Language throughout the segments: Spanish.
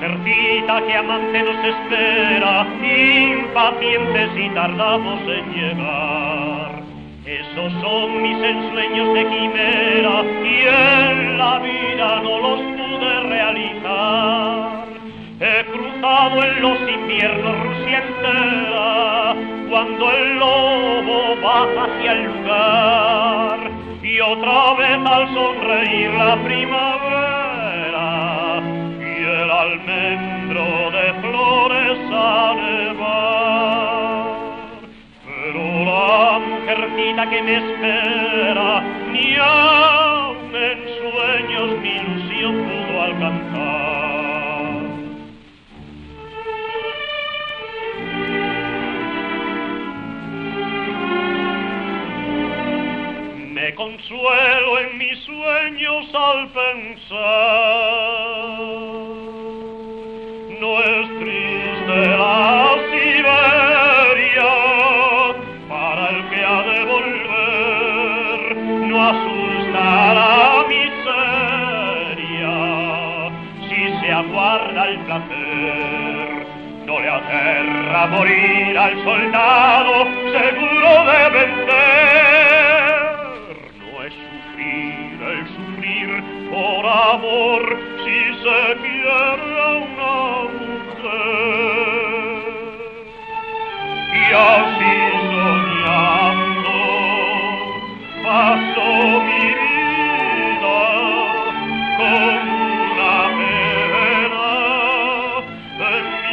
mujercita que amante nos espera, impacientes y tardamos en llegar. Esos son mis ensueños de quimera y en la vida no los pude realizar. He cruzado en los inviernos Rusia cuando el lobo baja hacia el lugar y otra vez al sonreír la primavera mujercita que me espera ni aun en sueños mi ilusión pudo alcanzar. Me consuelo en mis sueños al pensar. Aguarda el placer. No le aterra morir al soldado seguro de vencer. No es sufrir el sufrir por amor si se quiere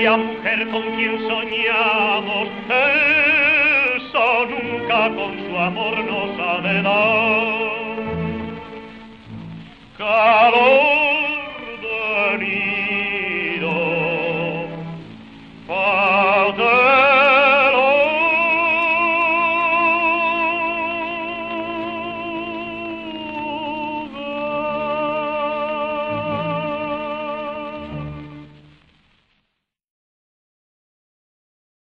aquella mujer con quien soñamos, eso nunca con su amor nos ha de dar.